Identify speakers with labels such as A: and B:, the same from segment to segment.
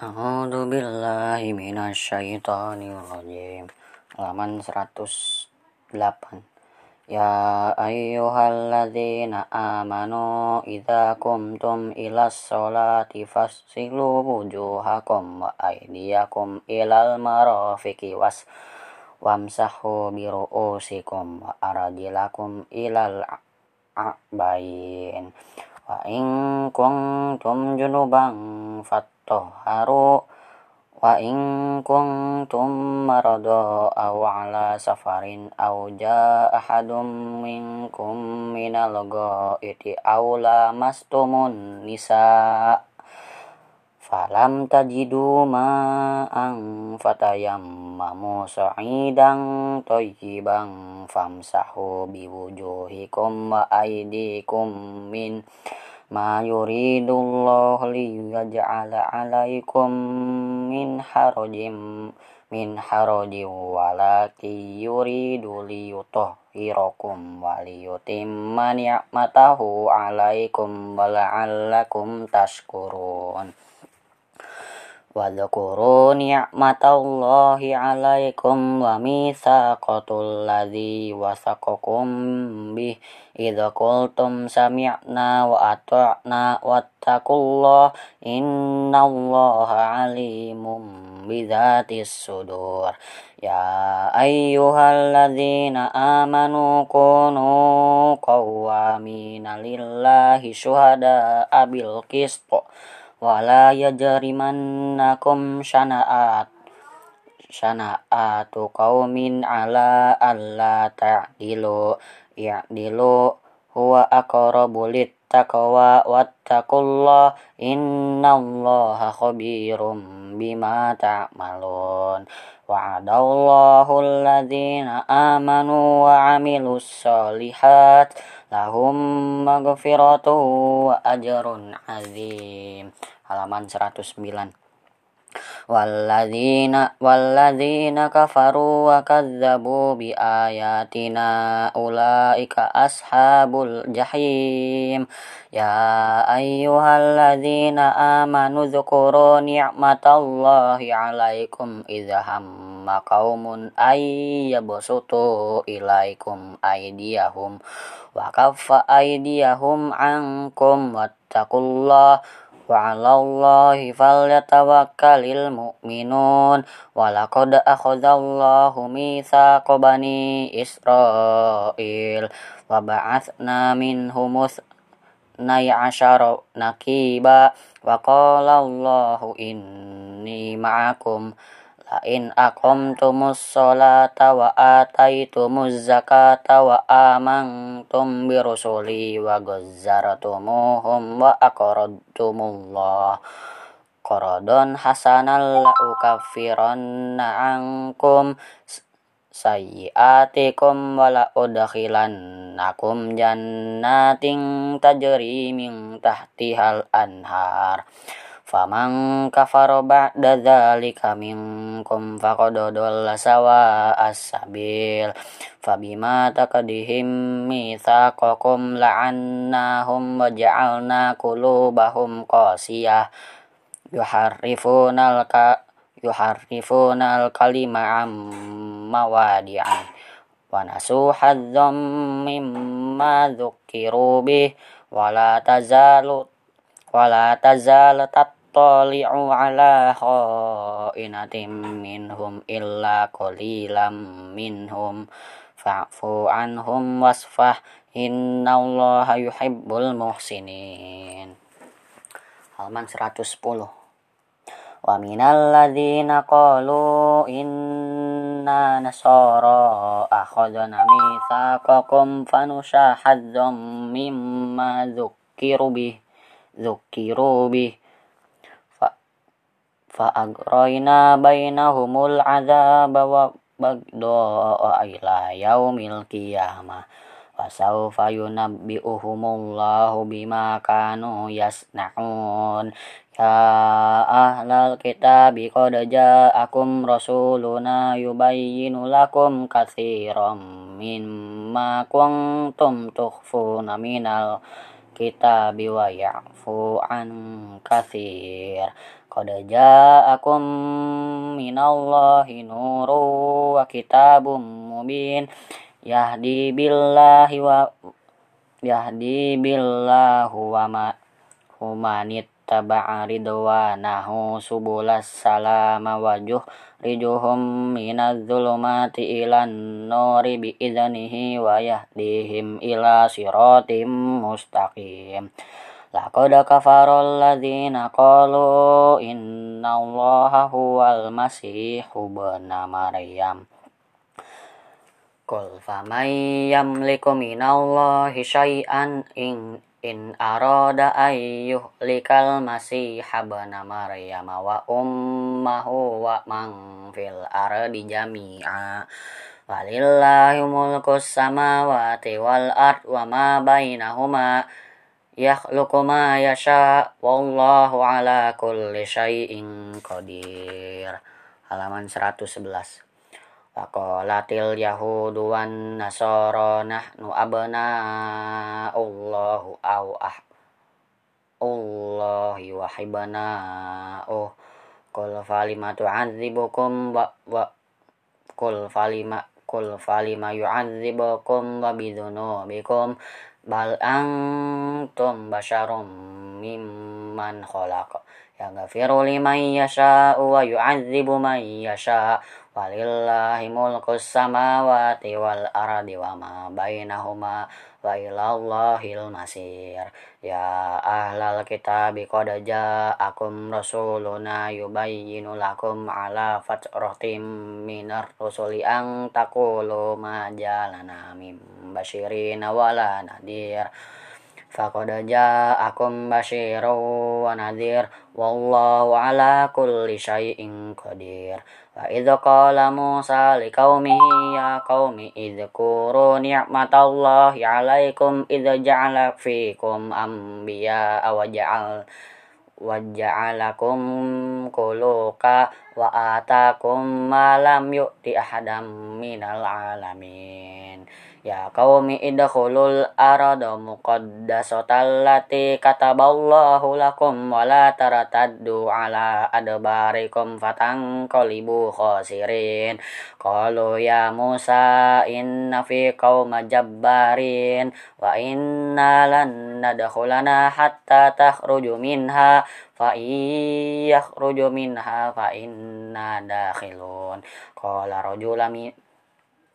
A: A'udzu billahi minasyaitonir rajim. Halaman 108. Ya ayyuhalladzina amanu idza kumtum ilas sholati fasilu wujuhakum wa aydiyakum ilal marafiqi was wamsahu bi ru'usikum wa arjulakum ilal a'bain wa in kuntum junuban fatahharu wa in kuntum marada aw ala safarin aw jaa ahadum minkum minal ghaiti aw lamastumun nisa falam tajidu ma'an fatayammamu sa'idan thayyiban famsahu biwujuhikum wa aydikum min ma yuridullahu liyaj'ala 'alaikum min harajim min harajin walaki yuridu liyutahhirakum wa liyutimma ni'matahu 'alaikum wa la'allakum tashkurun Wadhkuru ni'matallahi 'alaikum wa mitsaqatul ladzi wasaqakum bih idza qultum sami'na wa ata'na wattaqullaha innallaha 'alimun bidzatis sudur Ya ayyuhalladzina amanu kunu qawwamina lillahi syuhada'a bil qist wala yajrimannakum syana'at. Syana'atu qaumin ala alla ta'dilu ya'dilu huwa aqrabu littaqwa wattaqullah. Innallaha khabirum bima ta'malun. Wa'adallahu alladhina amanu wa 'amilus solihat lahum maghfiratu wa ajrun azim. Halaman 109 Walladzina walladzina kafaru wa kadzabu bi ayatina ulaika ashabul jahim ya ayyuhalladzina amanu dzkuru ni'matallahi 'alaikum idza hamma qaumun ay yabsutu ilaikum aydiyahum wa kaffa aydiyahum 'ankum wattaqullaha wa 'alallahi falyatawakkalul mu'minun wa laqad akhadallahu mitsaqa bani Israil wa ba'atsna minhum nay asyara naqiba wa qala Allahu inni ma'akum la in aqamtumus sholata wa ataitumuz zakata wa amantum bi rusuli wa ghazzartumuhum wa aqradtumullah. Qaradun hasanan la ukaffiranna ankum sayyiatikum wa la udkhilannakum jannatin tajri min tahtihal anhar faman kafara ba'da dzalika minkum faqad dhalla sawa as-sabil fabima taqdihim mitsaqakum la'annahum wa ja'alna qulubahum qasiyah. Yuharrifunal ka yuharrifunal kalima am mawadi'an. Wa nasu hadzam mimma dzukiru bih. Wala tazalu wala tazal tattali'u ala kha'inatin minhum illa qalilam minhum fa'fu anhum wasfah innallaha yuhibbul muhsinin halaman 110 wa minal ladzina qalu inna nasara akhadna mitsaqakum fanushahadzam mimma dzukiru bih dzukiru bih fa'agrayna bainahumul azaba wa bagda'a ila yaumil qiyamah. Wa sawfa yunabbi'uhumullahu bima kanu yasna'un. Ya ahlal kitabi qad ja'akum rasuluna yubayyinu lakum katsiran mimma kuntum tukhfuna minal الكتاب ويعفو عن كثير قد جاءكم من الله نور وكتاب مبين يهدي بالله و يهدي بالله وما ومن اتبع ittaba'a ridwanahu subulas salama wajuh rijuhum minaz zulumati ilan nuri bi'idhanihi wa yahdihim ila siratim mustaqim. Laqad kafara alladhina qalu inna allaha huwal masihu bna maryam. Qul faman yamliku minallahi syai'an in arada ayyuhlikal masih habana maryam wa ummahu wa man fil ardi jami'a. Walillahi mulku samawati wal ard wa ma bainahuma yakhluqu ma yasha. Wallahu ala kulli syai'in qadir. Halaman 111 Faqalatil yahudu wan nasara nahnu abna Allahu aw ah Allahi wa hibana oh Qul falima tu'adzibukum wa, wa Qul falima Qul falima yu'adzibukum wa bidhunubikum Bal antum basyarum mimman khalaqa Yaghfiru liman yasha'u wa yu'adzibu man yasha' Walillahi mulku samawati wal ardi wa ma bainahuma wa ilallahil masir. Ya ahlal kitab qad ja'akum rasuluna yubayyinu lakum ala fatratim minar rusuli ang taqulu ma jalana mim basyirin wala nadir. Faqad ja'akum basyiru wa nadhir wallahu ala kulli syai'in qadir. Wa idza qala Musa liqaumihi ya qaumi idzkuru ni'matallahi 'alaikum idza ja'ala fikum anbiya wa ja'al wa ja'alakum kuluka wa atakum ma lam yu'ti ahadam minal alamin Ya qaumi idkhulul arada muqaddasatal lati kataballahu lakum wa la tarataddu ala adbarikum fatanqalibu khasirin. Qalu ya Musa inna fi qauma jabbarin wa inna lan nadkhulana hatta takhruju minha fa iyakhruju minha fa inna dakhilun. Qala rajulun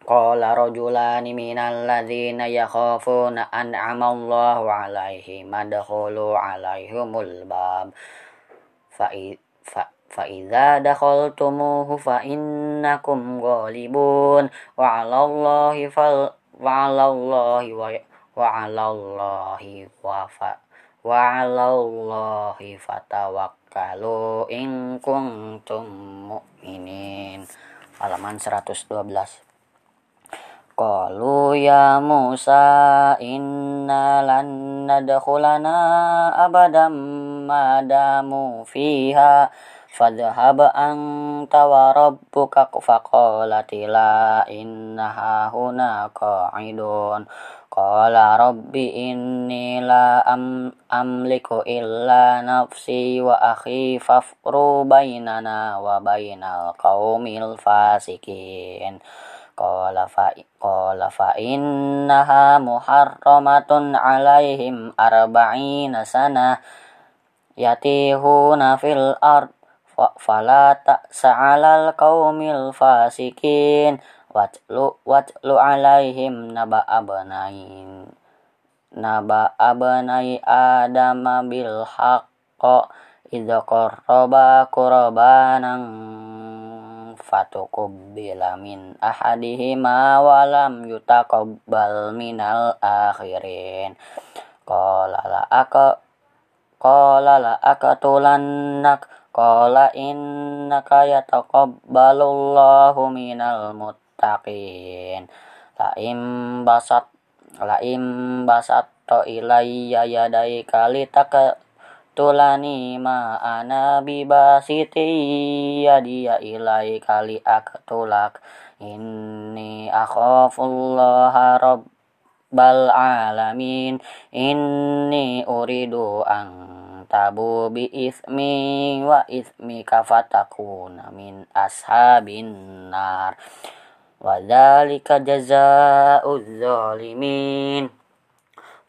A: Qala rajulani minal ladzina yakhafuna an'ama Allahu 'alaihim madkhulu 'alaihimul bab. Fa fa idza dakhaltumuhu fa innakum ghalibun. Wa 'alallahi fal wa 'alallahi wa wa 'alallahi wa fa wa 'alallahi fatawakkalu in kuntum mu'minin. Halaman 112 Qalu ya Musa inna lan nadkhulana abadam madamu fiha fadhhab anta wa rabbuka faqalatila innaha huna qa'idun. Qala rabbi inni la am amliku illa nafsi wa akhi fafru bainana wa bainal qaumil fasikin Qala fa innaha muharramatun alaihim arba'ina sana yatihuna fil ard fala ta'sa'alal qaumil fasikin watlu watlu alaihim naba abnain naba abnai adama bil haqqa idza qarraba qurbanan fatukubbila min ahadihima walam yutaqabbal minal akhirin. Qala la aka qala la qala innaka yataqabbalullahu minal muttaqin. La im basat la im basat to ilayya yadaika litaka tulani ma ana bibasiti yadiya ilai kali aktulak inni akhafullaha rabb rabbal alamin. Inni uridu an tabu bi ismi wa ismi kafatakuna min ashabin nar. Wa dzalika jazaa'uz zalimin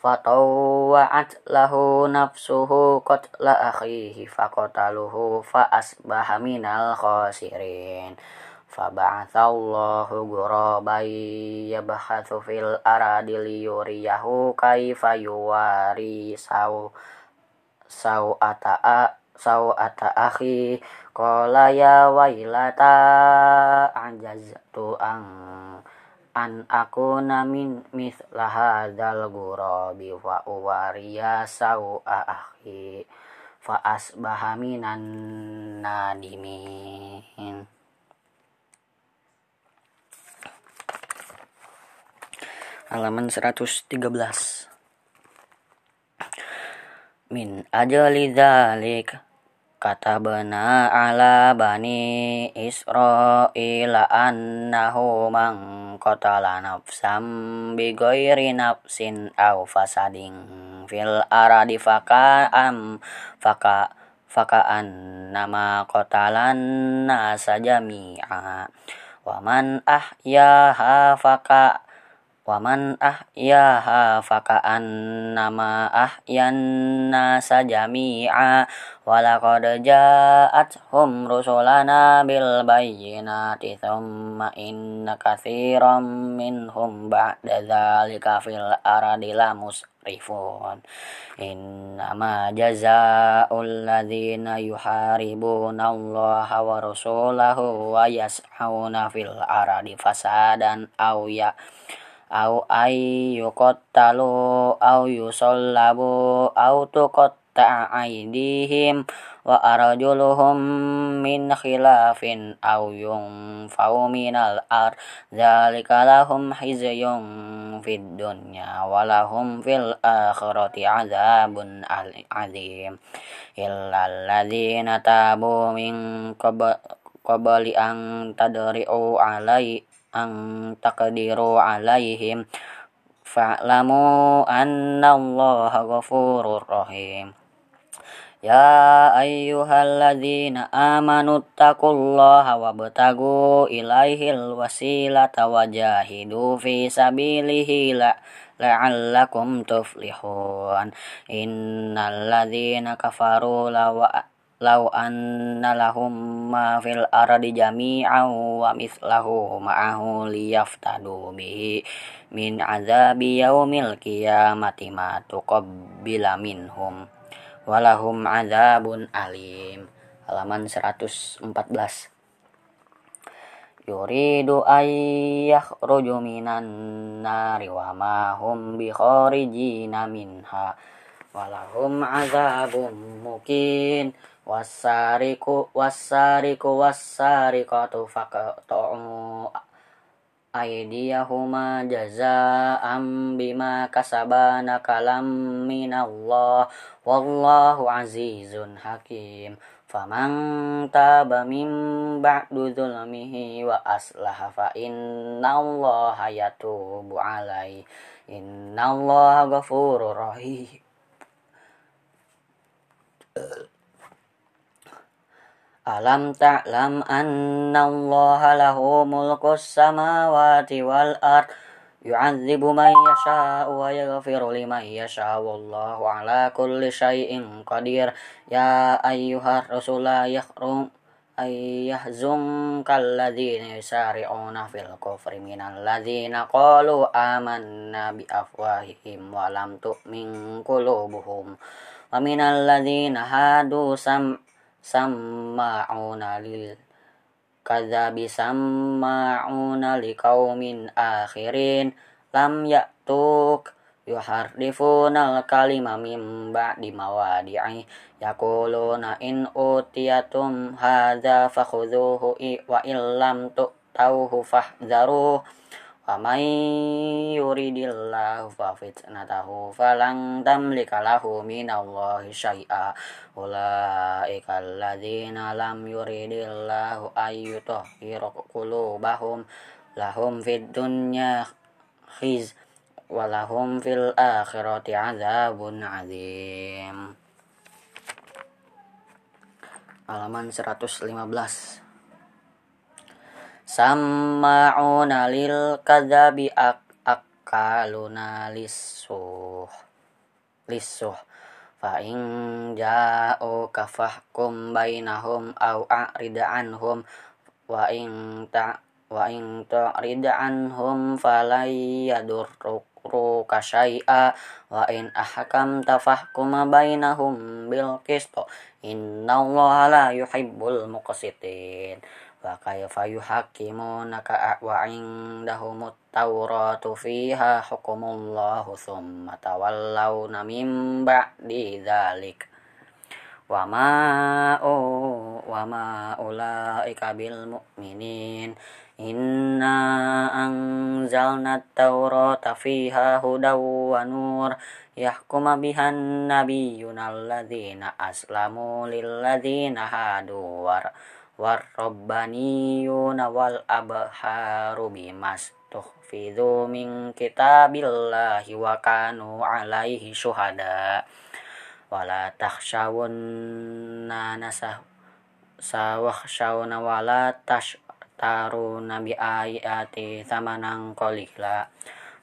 A: fatawwa'at lahu nafsuhu qatla akhihi faqataluhu fa asbaha minal khasirin. Faba'athallahu ghuraban yabhathu fil aradi liyuriyahu kaifa yuwari saw sawata sawata akhi. Qala ya wailata anjaztu ang an aku namin mithla hadzal ghurabi wa uwariya saw akhi fa asbaha minan nadimin. Halaman 113 min ajali dzalik kata bena ala bani Israila annahu man qatala nafsam bi ghairi nafsin aw fasadin fil aradi faka am faka faka nama qatalan Waman ahyaha faka'an nama ahyanna sajami'a. Walaqad ja'athum rusulana bil bayyinati thumma inna katsiran minhum ba'da dzalika fil ardi lamusrifun innama jazaa'ul ladzina yuharibuna allaha wa rasulahu wa yas'auna fil ardi fasadan aw ya au ay yuqattalu au yusallabu au tuqatta aydihim wa arjuluhum min khilafin au yunfau minal ar dzalika lahum hizyun fid dunya wa lahum fil akhirati adzabun azim. Illal ladzina tabu min qabli an tadri'u alai ang taqdiru alaihim fa'lamu anna Allah ghafurur rahim. Ya ayyuhalladzina amanu taqullaha wabtagu ilaihil wasilata wajahidu fi sabilihi la la'allakum tuflihun. Innal ladzina kafaru lawa Lau anna lahum ma fil ardi jami'an wa mithlahu ma'ahu liyaftadu bihi min azabi yaumil qiyamati ma tuqabbila minhum walahum azabun alim. Halaman 114 yuridu ayyakhruju minan nari wa ma hum bi kharijina minha walahum azabun mukin wasariku wasariku wasariqatu faqta'u aydiyahuma jazaa'an bima kasabana kalam minallah. Wallahu azizun hakim. Faman taba min ba'du zulmihi wa aslaha fa innallaha yatubu alaihi innallaha ghafurur rahim Alam ta'lam anna Allah lahu mulkus samawati wal ard yu'adzibu man yasha'u wa yaghfiru liman yasha'u wallahu ala kulli syai'in qadir ya ayyuhar rasula yakhrum ay yahzum kalladzina yusari'una fil kufri minal ladzina qalu amanna bi afwahihim wa lam tu'min qulubuhum wa minal ladzina hadu sam samma'una lil kadzabi samma'una liqaumin akhirin lam ya'tuk yuharrifuna al-kalima min ba'di mawadi'i yaquluna in utiyatum Faman yuridillahu fa fitnatahu falan tamlika lahu minallahi syai'a. Ulaika alladzina lam yuridillahu ayyutahhira qulubahum lahum fid dunya khiz walahum fil akhirati azabun azim. Halaman 115 Samma'una lil kadzabi ak akaluna lisuh lisuh fa in ja'u kafahkum bainahum aw a'rida anhum. Wa in ta wa in ta'rida anhum falay yadurruka syai'a. Wa in ahkam tafahkum bainahum bil qist. Innallaha la yuhibbul muqsitin wa kayfa yuhakkimunaka wa indahumut tawratu fiha hukumullahu thumma tawallawna min ba'di dhalik. Wa ma wa ma ulaika bil mu'minin inna anzalna at-taurata fiha hudaw wa nur. Yahkuma bihan nabiyyuna alladhina aslamu lilladhina hadu warrabbaniyuna wal abharu bimas tuhfidhu min kitabillahi wa kanu alaihi syuhada. Wala takhshawunna nasah sawakhshawna wala tashtaruna bi ayati thamanan qalila.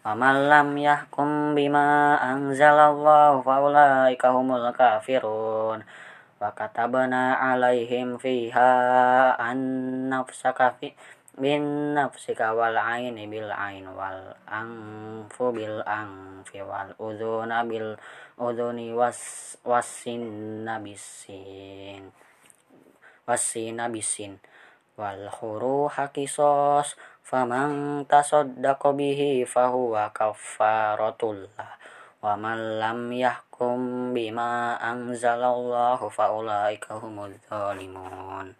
A: Wa man lam yahkum bima anzalallahu fa ulaika humul kafirun wa katabna alaihim fiha an nafsaka fi bin nafsika wal aini bil ain wal anfu bil anfi wal udhuna bil udhuni was wasin nabisin wasin nabisin wal khuruha qisos faman tasaddaqa bihi fahuwa kafaratullah wa man